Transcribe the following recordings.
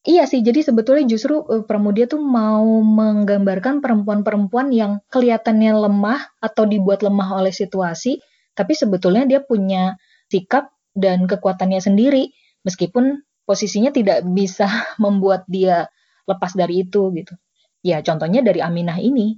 Iya sih, jadi sebetulnya justru uh, Pramudia tuh mau menggambarkan perempuan-perempuan yang kelihatannya lemah atau dibuat lemah oleh situasi, tapi sebetulnya dia punya sikap dan kekuatannya sendiri, meskipun posisinya tidak bisa membuat dia lepas dari itu gitu. Ya contohnya dari Aminah ini.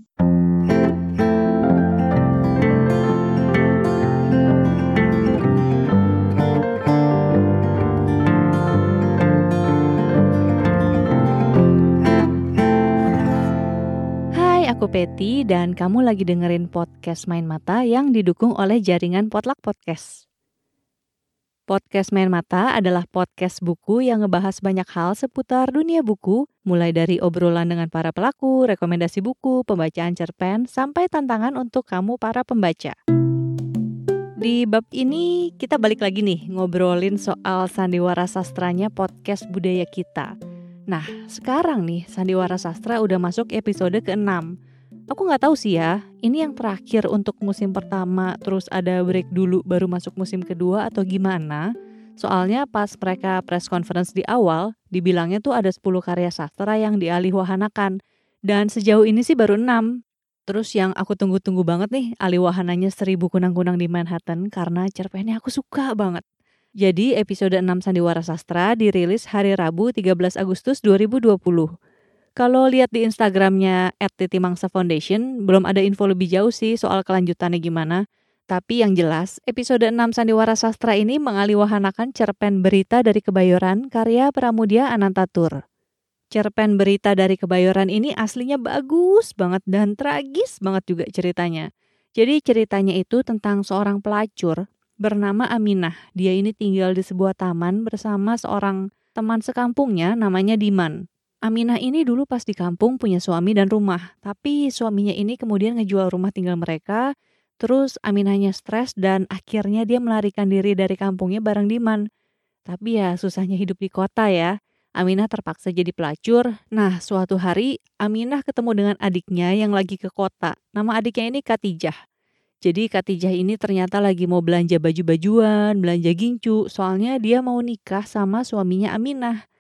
Aku Peti dan kamu lagi dengerin podcast Main Mata yang didukung oleh jaringan Potluck Podcast. Podcast Main Mata adalah podcast buku yang ngebahas banyak hal seputar dunia buku, mulai dari obrolan dengan para pelaku, rekomendasi buku, pembacaan cerpen, sampai tantangan untuk kamu para pembaca. Di bab ini kita balik lagi nih ngobrolin soal sandiwara sastranya podcast budaya kita. Nah, sekarang nih Sandiwara Sastra udah masuk episode ke-6. Aku nggak tahu sih ya, ini yang terakhir untuk musim pertama, terus ada break dulu baru masuk musim kedua atau gimana? Soalnya pas mereka press conference di awal, dibilangnya tuh ada 10 karya sastra yang dialihwahanakan. Dan sejauh ini sih baru 6. Terus yang aku tunggu-tunggu banget nih, alihwahananya seribu kunang-kunang di Manhattan karena cerpennya aku suka banget. Jadi episode 6 Sandiwara Sastra dirilis hari Rabu 13 Agustus 2020. Kalau lihat di Instagramnya @titimangsa Foundation, belum ada info lebih jauh sih soal kelanjutannya gimana. Tapi yang jelas, episode 6 Sandiwara Sastra ini mengaliwahanakan cerpen berita dari Kebayoran karya Pramudia Anantatur. Cerpen berita dari Kebayoran ini aslinya bagus banget dan tragis banget juga ceritanya. Jadi ceritanya itu tentang seorang pelacur bernama Aminah. Dia ini tinggal di sebuah taman bersama seorang teman sekampungnya namanya Diman. Aminah ini dulu pas di kampung punya suami dan rumah, tapi suaminya ini kemudian ngejual rumah tinggal mereka, terus Aminahnya stres dan akhirnya dia melarikan diri dari kampungnya bareng Diman. Tapi ya susahnya hidup di kota ya. Aminah terpaksa jadi pelacur. Nah, suatu hari Aminah ketemu dengan adiknya yang lagi ke kota. Nama adiknya ini Katijah. Jadi Katijah ini ternyata lagi mau belanja baju-bajuan, belanja gincu, soalnya dia mau nikah sama suaminya Aminah.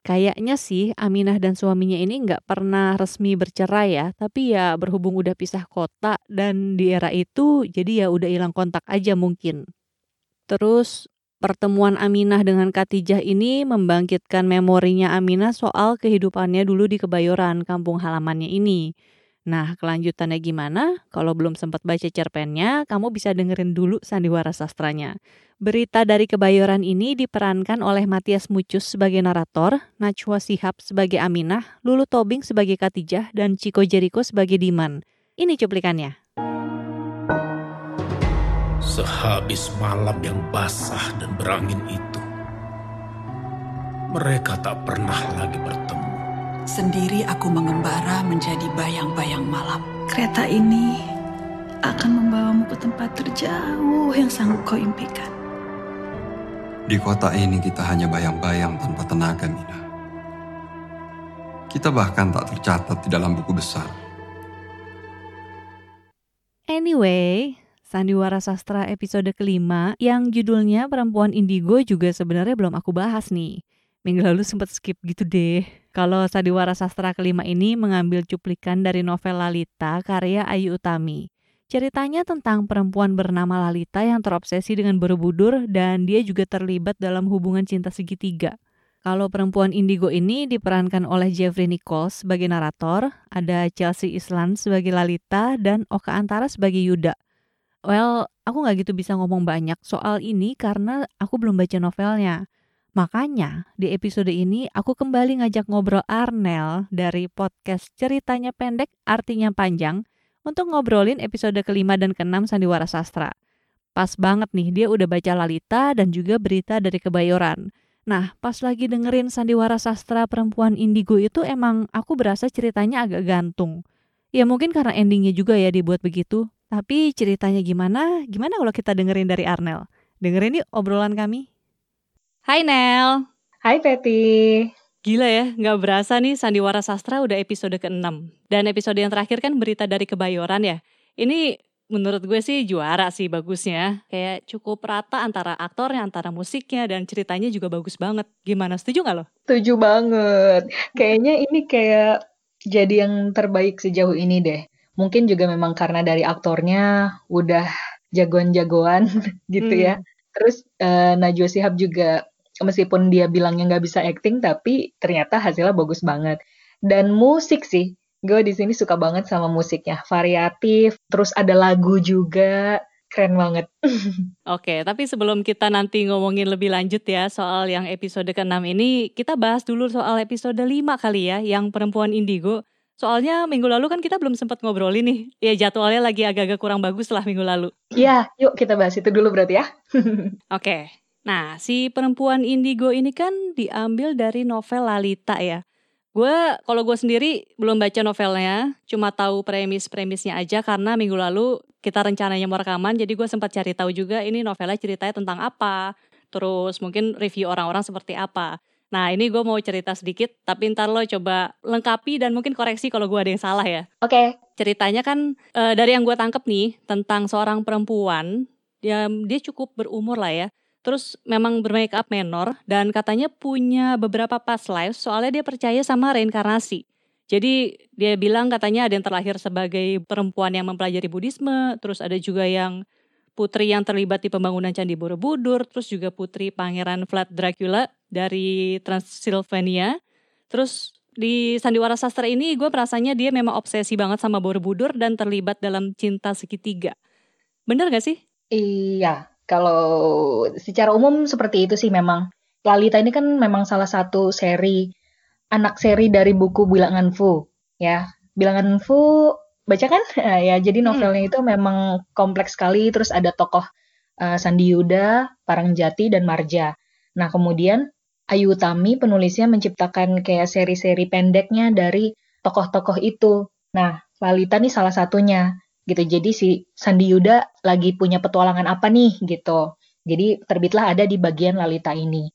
Kayaknya sih Aminah dan suaminya ini nggak pernah resmi bercerai ya, tapi ya berhubung udah pisah kota dan di era itu jadi ya udah hilang kontak aja mungkin. Terus pertemuan Aminah dengan Katijah ini membangkitkan memorinya Aminah soal kehidupannya dulu di Kebayoran, kampung halamannya ini. Nah, kelanjutannya gimana? Kalau belum sempat baca cerpennya, kamu bisa dengerin dulu sandiwara sastranya. Berita dari Kebayoran ini diperankan oleh Matias Mucus sebagai narator, Najwa Sihab sebagai Aminah, Lulu Tobing sebagai Katijah, dan Chico Jericho sebagai Diman. Ini cuplikannya. Sehabis malam yang basah dan berangin itu, mereka tak pernah lagi bertemu. Sendiri aku mengembara menjadi bayang-bayang malam. Kereta ini akan membawamu ke tempat terjauh yang sanggup kau impikan. Di kota ini kita hanya bayang-bayang tanpa tenaga, Mina. Kita bahkan tak tercatat di dalam buku besar. Anyway, Sandiwara Sastra episode kelima yang judulnya Perempuan Indigo juga sebenarnya belum aku bahas nih. Minggu lalu sempat skip gitu deh. Kalau Sadiwara Sastra kelima ini mengambil cuplikan dari novel Lalita karya Ayu Utami. Ceritanya tentang perempuan bernama Lalita yang terobsesi dengan Borobudur dan dia juga terlibat dalam hubungan cinta segitiga. Kalau perempuan indigo ini diperankan oleh Jeffrey Nichols sebagai narator, ada Chelsea Island sebagai Lalita, dan Oka Antara sebagai Yuda. Well, aku nggak gitu bisa ngomong banyak soal ini karena aku belum baca novelnya. Makanya di episode ini aku kembali ngajak ngobrol Arnel dari podcast Ceritanya Pendek Artinya Panjang untuk ngobrolin episode kelima dan keenam Sandiwara Sastra. Pas banget nih dia udah baca Lalita dan juga berita dari Kebayoran. Nah pas lagi dengerin Sandiwara Sastra Perempuan Indigo itu emang aku berasa ceritanya agak gantung. Ya mungkin karena endingnya juga ya dibuat begitu. Tapi ceritanya gimana? Gimana kalau kita dengerin dari Arnel? Dengerin yuk obrolan kami. Hai Nel. Hai Peti. Gila ya, nggak berasa nih Sandiwara Sastra udah episode ke-6. Dan episode yang terakhir kan berita dari Kebayoran ya. Ini menurut gue sih juara sih bagusnya. Kayak cukup rata antara aktornya, antara musiknya, dan ceritanya juga bagus banget. Gimana, setuju gak lo? Setuju banget. Kayaknya ini kayak jadi yang terbaik sejauh ini deh. Mungkin juga memang karena dari aktornya udah jagoan-jagoan gitu ya. hmm. ya. Terus uh, Najwa Shihab juga meskipun dia bilangnya nggak bisa acting, tapi ternyata hasilnya bagus banget. Dan musik sih, gue di sini suka banget sama musiknya, variatif. Terus ada lagu juga, keren banget. Oke, tapi sebelum kita nanti ngomongin lebih lanjut ya soal yang episode ke-6 ini, kita bahas dulu soal episode 5 kali ya, yang perempuan indigo. Soalnya minggu lalu kan kita belum sempat ngobrolin nih. Ya jadwalnya lagi agak-agak kurang bagus lah minggu lalu. Iya, yuk kita bahas itu dulu berarti ya. Oke. Nah, si perempuan indigo ini kan diambil dari novel Lalita ya. Gue, kalau gue sendiri belum baca novelnya, cuma tahu premis-premisnya aja karena minggu lalu kita rencananya mau rekaman, jadi gue sempat cari tahu juga ini novelnya ceritanya tentang apa, terus mungkin review orang-orang seperti apa. Nah ini gue mau cerita sedikit, tapi ntar lo coba lengkapi dan mungkin koreksi kalau gue ada yang salah ya. Oke. Okay. Ceritanya kan e, dari yang gue tangkep nih tentang seorang perempuan, dia dia cukup berumur lah ya. Terus memang bermake up menor dan katanya punya beberapa past life soalnya dia percaya sama reinkarnasi. Jadi dia bilang katanya ada yang terlahir sebagai perempuan yang mempelajari Buddhisme, terus ada juga yang putri yang terlibat di pembangunan Candi Borobudur, terus juga putri Pangeran Vlad Dracula dari Transylvania. Terus di Sandiwara Sastra ini gue merasanya dia memang obsesi banget sama Borobudur dan terlibat dalam cinta segitiga. Bener gak sih? Iya, kalau secara umum seperti itu sih memang. Lalita ini kan memang salah satu seri, anak seri dari buku Bilangan Fu. Ya, Bilangan Fu baca kan? ya, jadi hmm. novelnya hmm. itu memang kompleks sekali. Terus ada tokoh uh, Sandi Yuda, Parangjati, dan Marja. Nah, kemudian Ayu Utami penulisnya menciptakan kayak seri-seri pendeknya dari tokoh-tokoh itu. Nah, Lalita nih salah satunya gitu. Jadi si Sandi Yuda lagi punya petualangan apa nih gitu. Jadi terbitlah ada di bagian Lalita ini.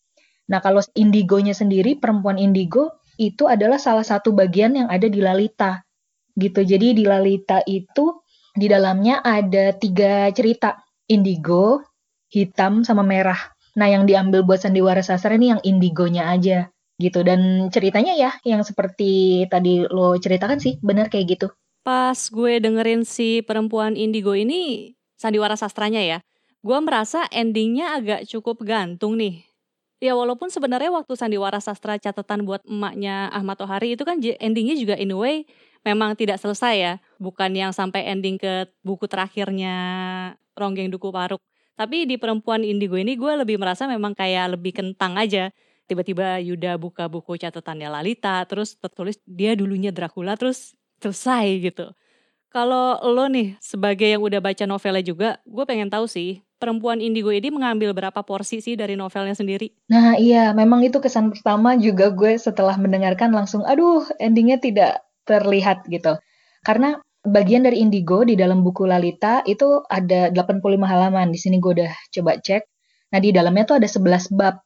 Nah, kalau indigonya sendiri, perempuan indigo itu adalah salah satu bagian yang ada di Lalita gitu. Jadi di Lalita itu di dalamnya ada tiga cerita, indigo, hitam, sama merah. Nah yang diambil buat sandiwara sastra ini yang indigonya aja gitu. Dan ceritanya ya yang seperti tadi lo ceritakan sih, benar kayak gitu. Pas gue dengerin si perempuan indigo ini, sandiwara sastranya ya, gue merasa endingnya agak cukup gantung nih. Ya walaupun sebenarnya waktu sandiwara sastra catatan buat emaknya Ahmad Tohari itu kan endingnya juga in a way memang tidak selesai ya, bukan yang sampai ending ke buku terakhirnya Ronggeng Duku Paruk. Tapi di perempuan indigo ini gue lebih merasa memang kayak lebih kentang aja. Tiba-tiba Yuda buka buku catatannya Lalita, terus tertulis dia dulunya Dracula, terus selesai gitu. Kalau lo nih sebagai yang udah baca novelnya juga, gue pengen tahu sih perempuan indigo ini mengambil berapa porsi sih dari novelnya sendiri? Nah iya, memang itu kesan pertama juga gue setelah mendengarkan langsung, aduh endingnya tidak terlihat gitu. Karena bagian dari Indigo di dalam buku Lalita itu ada 85 halaman. Di sini gue udah coba cek. Nah, di dalamnya tuh ada 11 bab.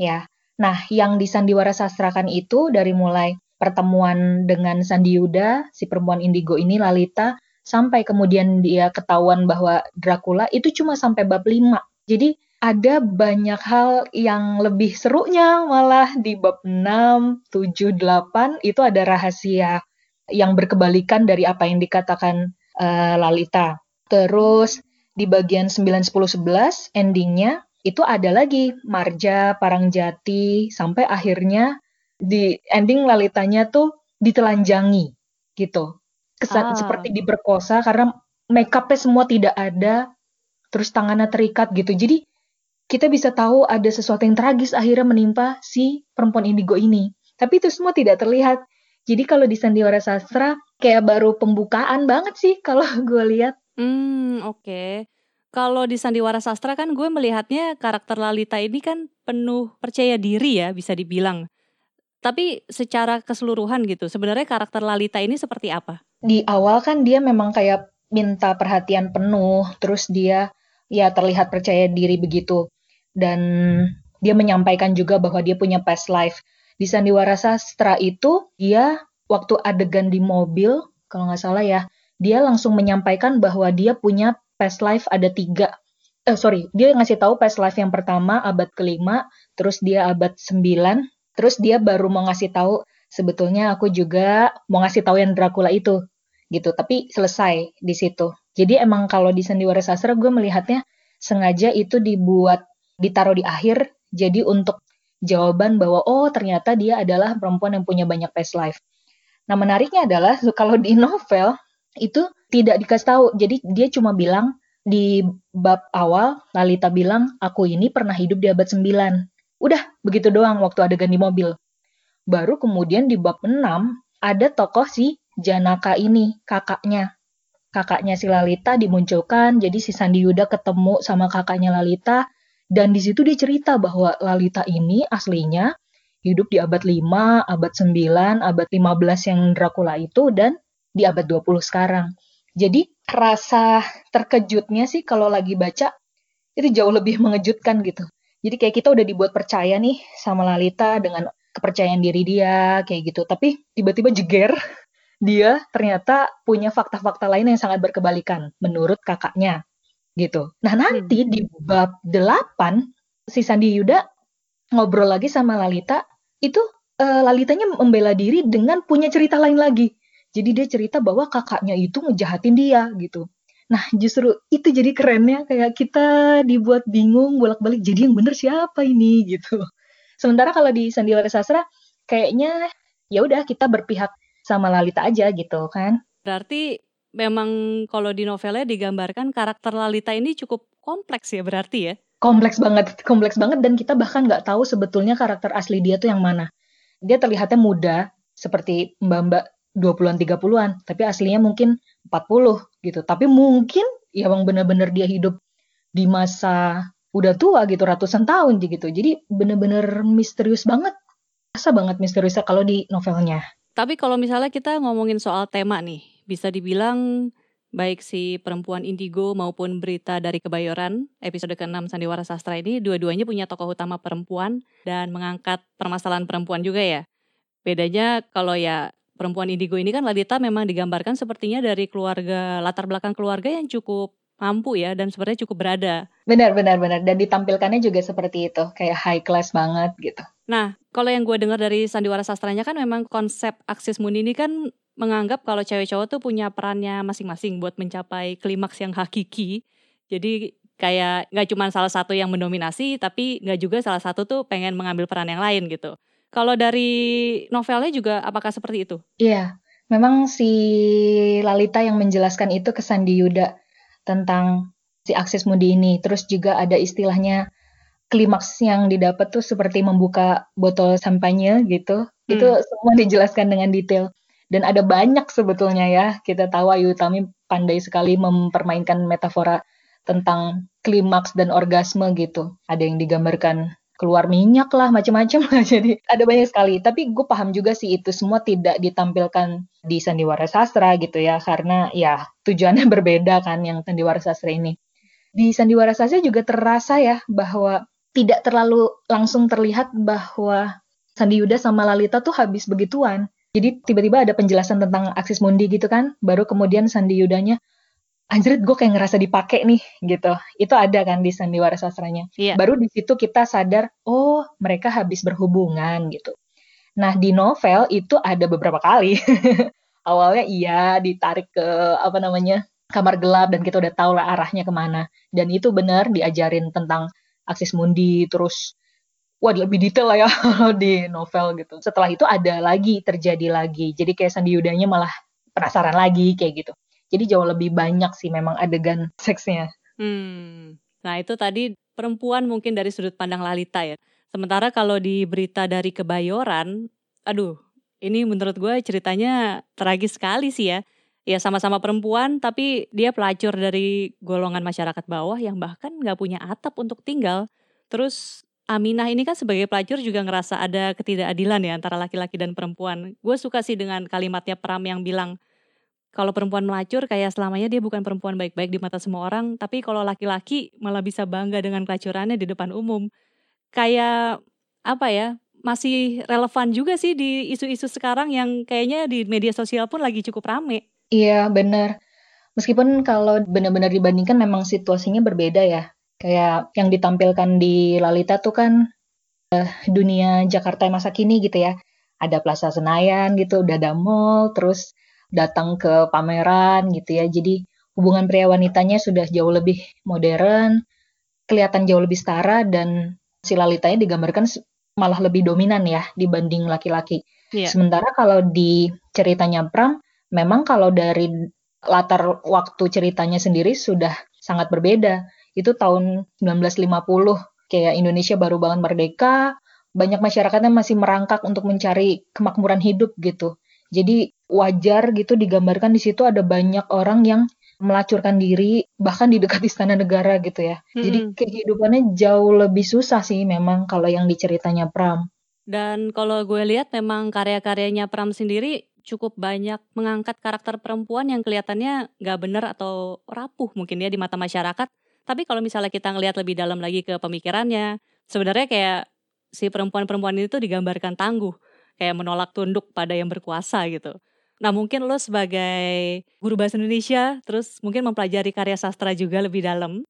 Ya. Nah, yang disandiwara sastrakan itu dari mulai pertemuan dengan Sandi Yuda, si perempuan Indigo ini Lalita, sampai kemudian dia ketahuan bahwa Dracula itu cuma sampai bab 5. Jadi ada banyak hal yang lebih serunya malah di bab 6, 7, 8 itu ada rahasia yang berkebalikan dari apa yang dikatakan uh, Lalita. Terus di bagian 9 10 11 endingnya itu ada lagi Marja, Parangjati sampai akhirnya di ending Lalitanya tuh ditelanjangi gitu. Kesan ah. seperti diperkosa karena make upnya semua tidak ada terus tangannya terikat gitu. Jadi kita bisa tahu ada sesuatu yang tragis akhirnya menimpa si perempuan indigo ini. Tapi itu semua tidak terlihat. Jadi kalau di sandiwara sastra kayak baru pembukaan banget sih kalau gue lihat. Hmm, oke. Okay. Kalau di sandiwara sastra kan gue melihatnya karakter Lalita ini kan penuh percaya diri ya bisa dibilang. Tapi secara keseluruhan gitu, sebenarnya karakter Lalita ini seperti apa? Di awal kan dia memang kayak minta perhatian penuh, terus dia ya terlihat percaya diri begitu. Dan dia menyampaikan juga bahwa dia punya past life di Sandiwara Sastra itu dia waktu adegan di mobil, kalau nggak salah ya, dia langsung menyampaikan bahwa dia punya past life ada tiga. Eh, sorry, dia ngasih tahu past life yang pertama abad kelima, terus dia abad sembilan, terus dia baru mau ngasih tahu sebetulnya aku juga mau ngasih tahu yang Dracula itu, gitu. Tapi selesai di situ. Jadi emang kalau di sandiwara sastra gue melihatnya sengaja itu dibuat ditaruh di akhir, jadi untuk jawaban bahwa oh ternyata dia adalah perempuan yang punya banyak past life. Nah menariknya adalah kalau di novel itu tidak dikasih tahu. Jadi dia cuma bilang di bab awal Lalita bilang aku ini pernah hidup di abad 9. Udah, begitu doang waktu adegan di mobil. Baru kemudian di bab 6 ada tokoh si Janaka ini, kakaknya. Kakaknya si Lalita dimunculkan, jadi si Sandi Yuda ketemu sama kakaknya Lalita, dan di situ dia cerita bahwa Lalita ini aslinya hidup di abad 5, abad 9, abad 15 yang Dracula itu, dan di abad 20 sekarang. Jadi rasa terkejutnya sih kalau lagi baca itu jauh lebih mengejutkan gitu. Jadi kayak kita udah dibuat percaya nih sama Lalita dengan kepercayaan diri dia kayak gitu. Tapi tiba-tiba jeger dia ternyata punya fakta-fakta lain yang sangat berkebalikan menurut kakaknya gitu. Nah, nanti hmm. di bab 8 si Sandi Yuda ngobrol lagi sama Lalita, itu uh, Lalitanya membela diri dengan punya cerita lain lagi. Jadi dia cerita bahwa kakaknya itu ngejahatin dia gitu. Nah justru itu jadi kerennya kayak kita dibuat bingung bolak-balik jadi yang bener siapa ini gitu. Sementara kalau di Sandiwara Sastra kayaknya ya udah kita berpihak sama Lalita aja gitu kan. Berarti memang kalau di novelnya digambarkan karakter Lalita ini cukup kompleks ya berarti ya? Kompleks banget, kompleks banget dan kita bahkan nggak tahu sebetulnya karakter asli dia tuh yang mana. Dia terlihatnya muda seperti mbak-mbak 20-an 30-an, tapi aslinya mungkin 40 gitu. Tapi mungkin ya bang bener-bener dia hidup di masa udah tua gitu, ratusan tahun gitu. Jadi bener-bener misterius banget. Rasa banget misteriusnya kalau di novelnya. Tapi kalau misalnya kita ngomongin soal tema nih, bisa dibilang baik si perempuan indigo maupun berita dari kebayoran episode ke-6 Sandiwara Sastra ini dua-duanya punya tokoh utama perempuan dan mengangkat permasalahan perempuan juga ya. Bedanya kalau ya perempuan indigo ini kan Ladita memang digambarkan sepertinya dari keluarga latar belakang keluarga yang cukup mampu ya dan sepertinya cukup berada. Benar benar benar dan ditampilkannya juga seperti itu kayak high class banget gitu. Nah kalau yang gue dengar dari sandiwara sastranya kan memang konsep aksis mundi ini kan menganggap kalau cewek cowok tuh punya perannya masing-masing buat mencapai klimaks yang hakiki. Jadi kayak nggak cuma salah satu yang mendominasi tapi nggak juga salah satu tuh pengen mengambil peran yang lain gitu. Kalau dari novelnya juga apakah seperti itu? Iya, memang si Lalita yang menjelaskan itu ke Sandi Yuda tentang si akses mudi ini. Terus juga ada istilahnya klimaks yang didapat tuh seperti membuka botol sampahnya gitu. Hmm. Itu semua dijelaskan dengan detail. Dan ada banyak sebetulnya ya. Kita tahu Ayu Utami pandai sekali mempermainkan metafora tentang klimaks dan orgasme gitu. Ada yang digambarkan keluar minyak lah macam-macam lah. Jadi ada banyak sekali. Tapi gue paham juga sih itu semua tidak ditampilkan di sandiwara sastra gitu ya. Karena ya tujuannya berbeda kan yang sandiwara sastra ini. Di sandiwara sastra juga terasa ya bahwa tidak terlalu langsung terlihat bahwa Sandi Yuda sama Lalita tuh habis begituan. Jadi tiba-tiba ada penjelasan tentang aksis mundi gitu kan. Baru kemudian Sandi Yudanya anjir gue kayak ngerasa dipakai nih gitu. Itu ada kan di sandiwara sastranya. Iya. Baru di situ kita sadar, oh mereka habis berhubungan gitu. Nah di novel itu ada beberapa kali. Awalnya iya ditarik ke apa namanya kamar gelap dan kita udah tahu lah arahnya ke mana. Dan itu benar diajarin tentang aksis mundi terus wah lebih detail lah ya di novel gitu. Setelah itu ada lagi terjadi lagi. Jadi kayak Sandi Yudanya malah penasaran lagi kayak gitu. Jadi jauh lebih banyak sih memang adegan seksnya. Hmm. Nah itu tadi perempuan mungkin dari sudut pandang Lalita ya. Sementara kalau di berita dari Kebayoran, aduh ini menurut gue ceritanya tragis sekali sih ya. Ya sama-sama perempuan tapi dia pelacur dari golongan masyarakat bawah yang bahkan nggak punya atap untuk tinggal. Terus Aminah ini kan sebagai pelacur juga ngerasa ada ketidakadilan ya antara laki-laki dan perempuan. Gue suka sih dengan kalimatnya Pram yang bilang, kalau perempuan melacur kayak selamanya dia bukan perempuan baik-baik di mata semua orang, tapi kalau laki-laki malah bisa bangga dengan kelacurannya di depan umum. Kayak apa ya? Masih relevan juga sih di isu-isu sekarang yang kayaknya di media sosial pun lagi cukup rame. Iya, benar. Meskipun kalau benar-benar dibandingkan memang situasinya berbeda ya. Kayak yang ditampilkan di Lalita tuh kan uh, dunia Jakarta masa kini gitu ya. Ada Plaza Senayan gitu, udah ada mall, terus datang ke pameran gitu ya. Jadi hubungan pria wanitanya sudah jauh lebih modern, kelihatan jauh lebih setara dan si Lalitanya digambarkan malah lebih dominan ya dibanding laki-laki. Yeah. Sementara kalau di ceritanya Pram, memang kalau dari latar waktu ceritanya sendiri sudah sangat berbeda. Itu tahun 1950, kayak Indonesia baru banget merdeka, banyak masyarakatnya masih merangkak untuk mencari kemakmuran hidup gitu. Jadi wajar gitu digambarkan di situ ada banyak orang yang melacurkan diri bahkan di dekat istana negara gitu ya. Hmm. Jadi kehidupannya jauh lebih susah sih memang kalau yang diceritanya Pram. Dan kalau gue lihat memang karya-karyanya Pram sendiri cukup banyak mengangkat karakter perempuan yang kelihatannya nggak benar atau rapuh mungkin ya di mata masyarakat. Tapi kalau misalnya kita ngelihat lebih dalam lagi ke pemikirannya, sebenarnya kayak si perempuan-perempuan ini tuh digambarkan tangguh, kayak menolak tunduk pada yang berkuasa gitu. Nah mungkin lo sebagai guru bahasa Indonesia, terus mungkin mempelajari karya sastra juga lebih dalam.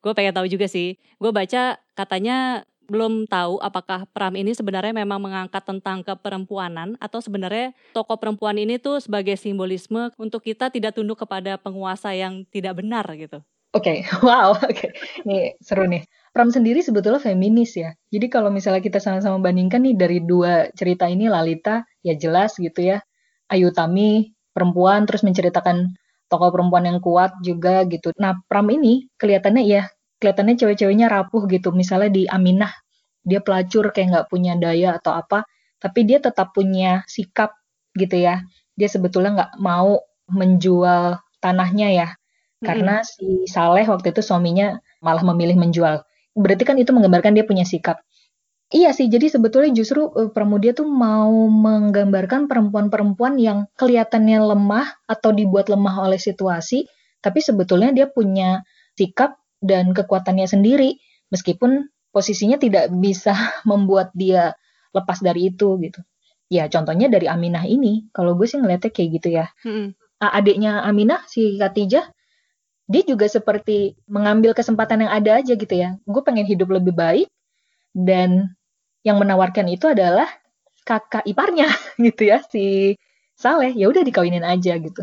Gue pengen tahu juga sih. Gue baca katanya belum tahu apakah Pram ini sebenarnya memang mengangkat tentang keperempuanan atau sebenarnya tokoh perempuan ini tuh sebagai simbolisme untuk kita tidak tunduk kepada penguasa yang tidak benar gitu. Oke, okay. wow, oke, okay. nih seru nih. Pram sendiri sebetulnya feminis ya. Jadi kalau misalnya kita sama-sama bandingkan nih dari dua cerita ini Lalita ya jelas gitu ya Ayu Tami perempuan terus menceritakan tokoh perempuan yang kuat juga gitu. Nah, Pram ini kelihatannya ya, kelihatannya cewek-ceweknya rapuh gitu. Misalnya di Aminah, dia pelacur kayak nggak punya daya atau apa, tapi dia tetap punya sikap gitu ya. Dia sebetulnya nggak mau menjual tanahnya ya, karena si Saleh waktu itu suaminya malah memilih menjual. Berarti kan itu menggambarkan dia punya sikap. Iya sih, jadi sebetulnya justru uh, Pramudia tuh mau menggambarkan perempuan-perempuan yang kelihatannya lemah atau dibuat lemah oleh situasi, tapi sebetulnya dia punya sikap dan kekuatannya sendiri, meskipun posisinya tidak bisa membuat dia lepas dari itu gitu. Ya contohnya dari Aminah ini, kalau gue sih ngeliatnya kayak gitu ya. Hmm. Adiknya Aminah, si Katijah, dia juga seperti mengambil kesempatan yang ada aja gitu ya. Gue pengen hidup lebih baik, dan yang menawarkan itu adalah kakak iparnya gitu ya si Saleh. Ya udah dikawinin aja gitu.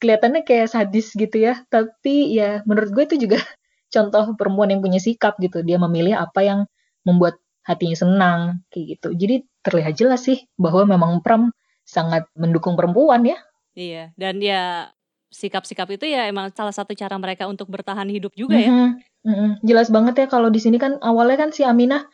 Kelihatannya kayak sadis gitu ya tapi ya menurut gue itu juga contoh perempuan yang punya sikap gitu. Dia memilih apa yang membuat hatinya senang kayak gitu. Jadi terlihat jelas sih bahwa memang Pram sangat mendukung perempuan ya. Iya dan ya sikap-sikap itu ya emang salah satu cara mereka untuk bertahan hidup juga ya. Mm -hmm. Mm -hmm. Jelas banget ya kalau di sini kan awalnya kan si Aminah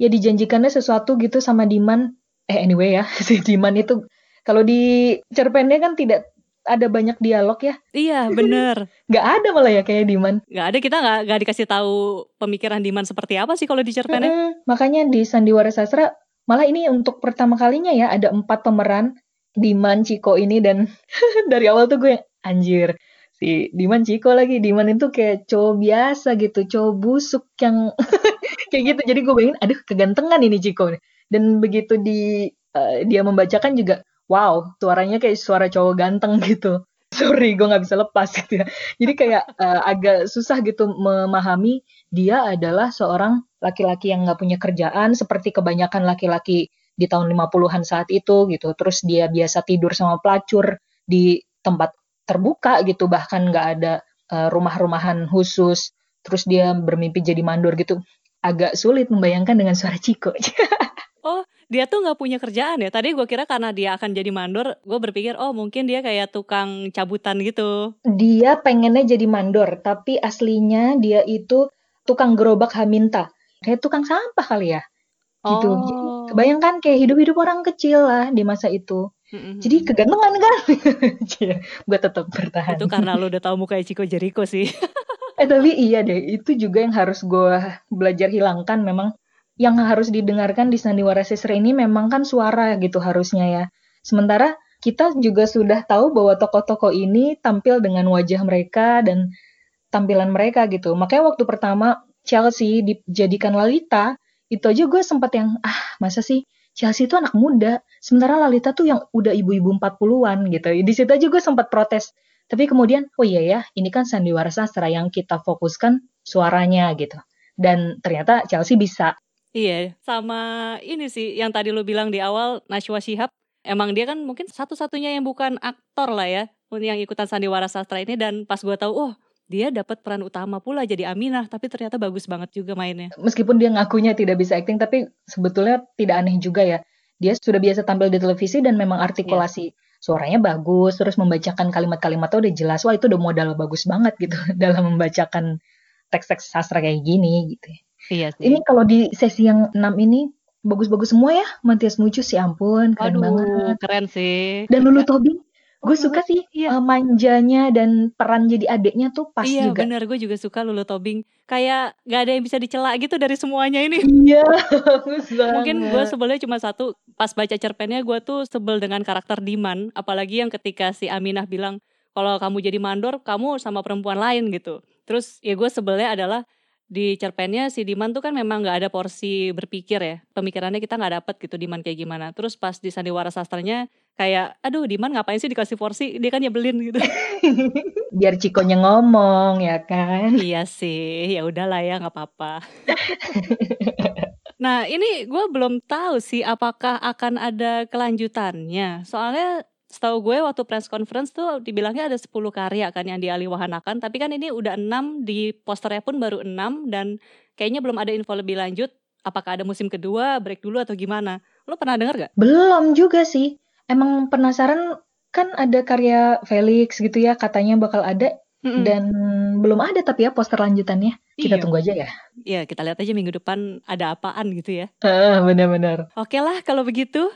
ya dijanjikannya sesuatu gitu sama Diman eh anyway ya si Diman itu kalau di cerpennya kan tidak ada banyak dialog ya. Iya bener. gak ada malah ya kayak Diman. Gak ada kita gak, gak dikasih tahu pemikiran Diman seperti apa sih kalau di cerpennya. Mm -hmm. Makanya di Sandiwara Sastra malah ini untuk pertama kalinya ya ada empat pemeran Diman, Ciko ini dan dari awal tuh gue anjir si Diman Ciko lagi. Diman itu kayak cowok biasa gitu cowok busuk yang kayak gitu. Jadi gue bayangin aduh kegantengan ini Ciko. Dan begitu di uh, dia membacakan juga wow suaranya kayak suara cowok ganteng gitu. Sorry gue nggak bisa lepas gitu ya. Jadi kayak uh, agak susah gitu memahami dia adalah seorang laki-laki yang nggak punya kerjaan seperti kebanyakan laki-laki di tahun 50-an saat itu gitu. Terus dia biasa tidur sama pelacur di tempat terbuka gitu. Bahkan nggak ada uh, rumah-rumahan khusus. Terus dia bermimpi jadi mandor gitu. Agak sulit membayangkan dengan suara Ciko. Oh dia tuh nggak punya kerjaan ya? Tadi gue kira karena dia akan jadi mandor gue berpikir oh mungkin dia kayak tukang cabutan gitu. Dia pengennya jadi mandor tapi aslinya dia itu tukang gerobak haminta. Kayak tukang sampah kali ya gitu oh. jadi kebayangkan kayak hidup-hidup orang kecil lah di masa itu Mm-hmm. Jadi kegantengan kan? Iya, gue tetap bertahan. Itu karena lo udah tahu muka Chico Jericho sih. eh tapi iya deh, itu juga yang harus gue belajar hilangkan memang yang harus didengarkan di sandiwara sesre ini memang kan suara gitu harusnya ya. Sementara kita juga sudah tahu bahwa tokoh-tokoh ini tampil dengan wajah mereka dan tampilan mereka gitu. Makanya waktu pertama Chelsea dijadikan Lalita, itu aja gue sempat yang ah masa sih Chelsea itu anak muda, sementara Lalita tuh yang udah ibu-ibu 40-an gitu. Di situ aja gue sempat protes. Tapi kemudian, oh iya ya, ini kan sandiwara sastra yang kita fokuskan suaranya gitu. Dan ternyata Chelsea bisa. Iya, sama ini sih yang tadi lo bilang di awal Najwa Shihab. Emang dia kan mungkin satu-satunya yang bukan aktor lah ya, yang ikutan sandiwara sastra ini. Dan pas gue tahu, oh dia dapat peran utama pula jadi Aminah, tapi ternyata bagus banget juga mainnya. Meskipun dia ngakunya tidak bisa acting, tapi sebetulnya tidak aneh juga ya. Dia sudah biasa tampil di televisi dan memang artikulasi yeah suaranya bagus, terus membacakan kalimat-kalimatnya udah jelas, wah itu udah modal bagus banget gitu dalam membacakan teks-teks sastra kayak gini gitu. Iya sih. Ini kalau di sesi yang 6 ini bagus-bagus semua ya, Matias Mucus ya ampun, keren Aduh, banget. keren sih. Dan Lulu Tobing gue suka sih iya. uh, manjanya dan peran jadi adiknya tuh pas iya, juga. Iya bener, gue juga suka Lulu Tobing. Kayak gak ada yang bisa dicela gitu dari semuanya ini. Iya. Mungkin gue sebelnya cuma satu, pas baca cerpennya gue tuh sebel dengan karakter Diman. Apalagi yang ketika si Aminah bilang, kalau kamu jadi mandor, kamu sama perempuan lain gitu. Terus ya gue sebelnya adalah di cerpennya si Diman tuh kan memang nggak ada porsi berpikir ya. Pemikirannya kita nggak dapet gitu Diman kayak gimana. Terus pas di sandiwara sastranya kayak aduh Diman ngapain sih dikasih porsi? Dia kan nyebelin gitu. Biar Cikonya ngomong ya kan? Iya sih ya udahlah ya nggak apa-apa. Nah ini gue belum tahu sih apakah akan ada kelanjutannya. Soalnya setahu gue waktu press conference tuh dibilangnya ada 10 karya kan yang dialiwahanakan tapi kan ini udah 6 di posternya pun baru 6 dan kayaknya belum ada info lebih lanjut apakah ada musim kedua break dulu atau gimana. Lo pernah dengar gak? belum juga sih. Emang penasaran kan ada karya Felix gitu ya katanya bakal ada mm -mm. dan belum ada tapi ya poster lanjutannya. Kita iya. tunggu aja ya. Iya kita lihat aja minggu depan ada apaan gitu ya. Uh, benar-benar. Oke lah kalau begitu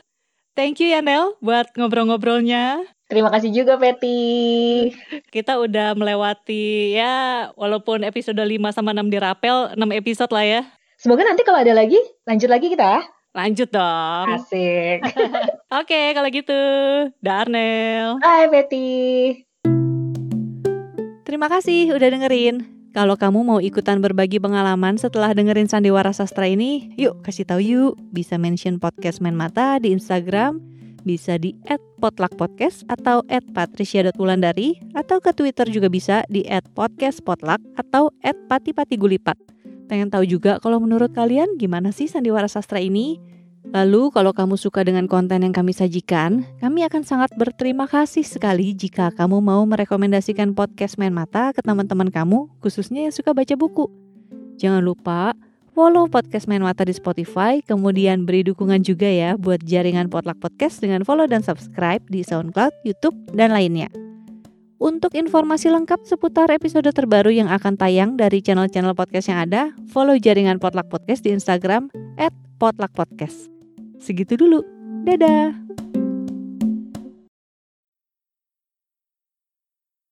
Thank you ya Nel buat ngobrol-ngobrolnya. Terima kasih juga Peti. Kita udah melewati ya walaupun episode 5 sama 6 dirapel 6 episode lah ya. Semoga nanti kalau ada lagi lanjut lagi kita. Lanjut dong. Asik. Oke, okay, kalau gitu. Darnel. Hai Peti. Terima kasih udah dengerin. Kalau kamu mau ikutan berbagi pengalaman setelah dengerin Sandiwara Sastra ini, yuk kasih tahu yuk. Bisa mention podcast Main Mata di Instagram, bisa di @potlakpodcast atau @patricia.wulandari atau ke Twitter juga bisa di @podcastpotluck atau @patipatigulipat. Pengen tahu juga kalau menurut kalian gimana sih Sandiwara Sastra ini? Lalu kalau kamu suka dengan konten yang kami sajikan, kami akan sangat berterima kasih sekali jika kamu mau merekomendasikan podcast Main Mata ke teman-teman kamu, khususnya yang suka baca buku. Jangan lupa follow podcast Main Mata di Spotify, kemudian beri dukungan juga ya buat jaringan Potluck Podcast dengan follow dan subscribe di SoundCloud, YouTube, dan lainnya. Untuk informasi lengkap seputar episode terbaru yang akan tayang dari channel-channel podcast yang ada, follow jaringan Potluck Podcast di Instagram @potluckpodcast. Segitu dulu. Dadah.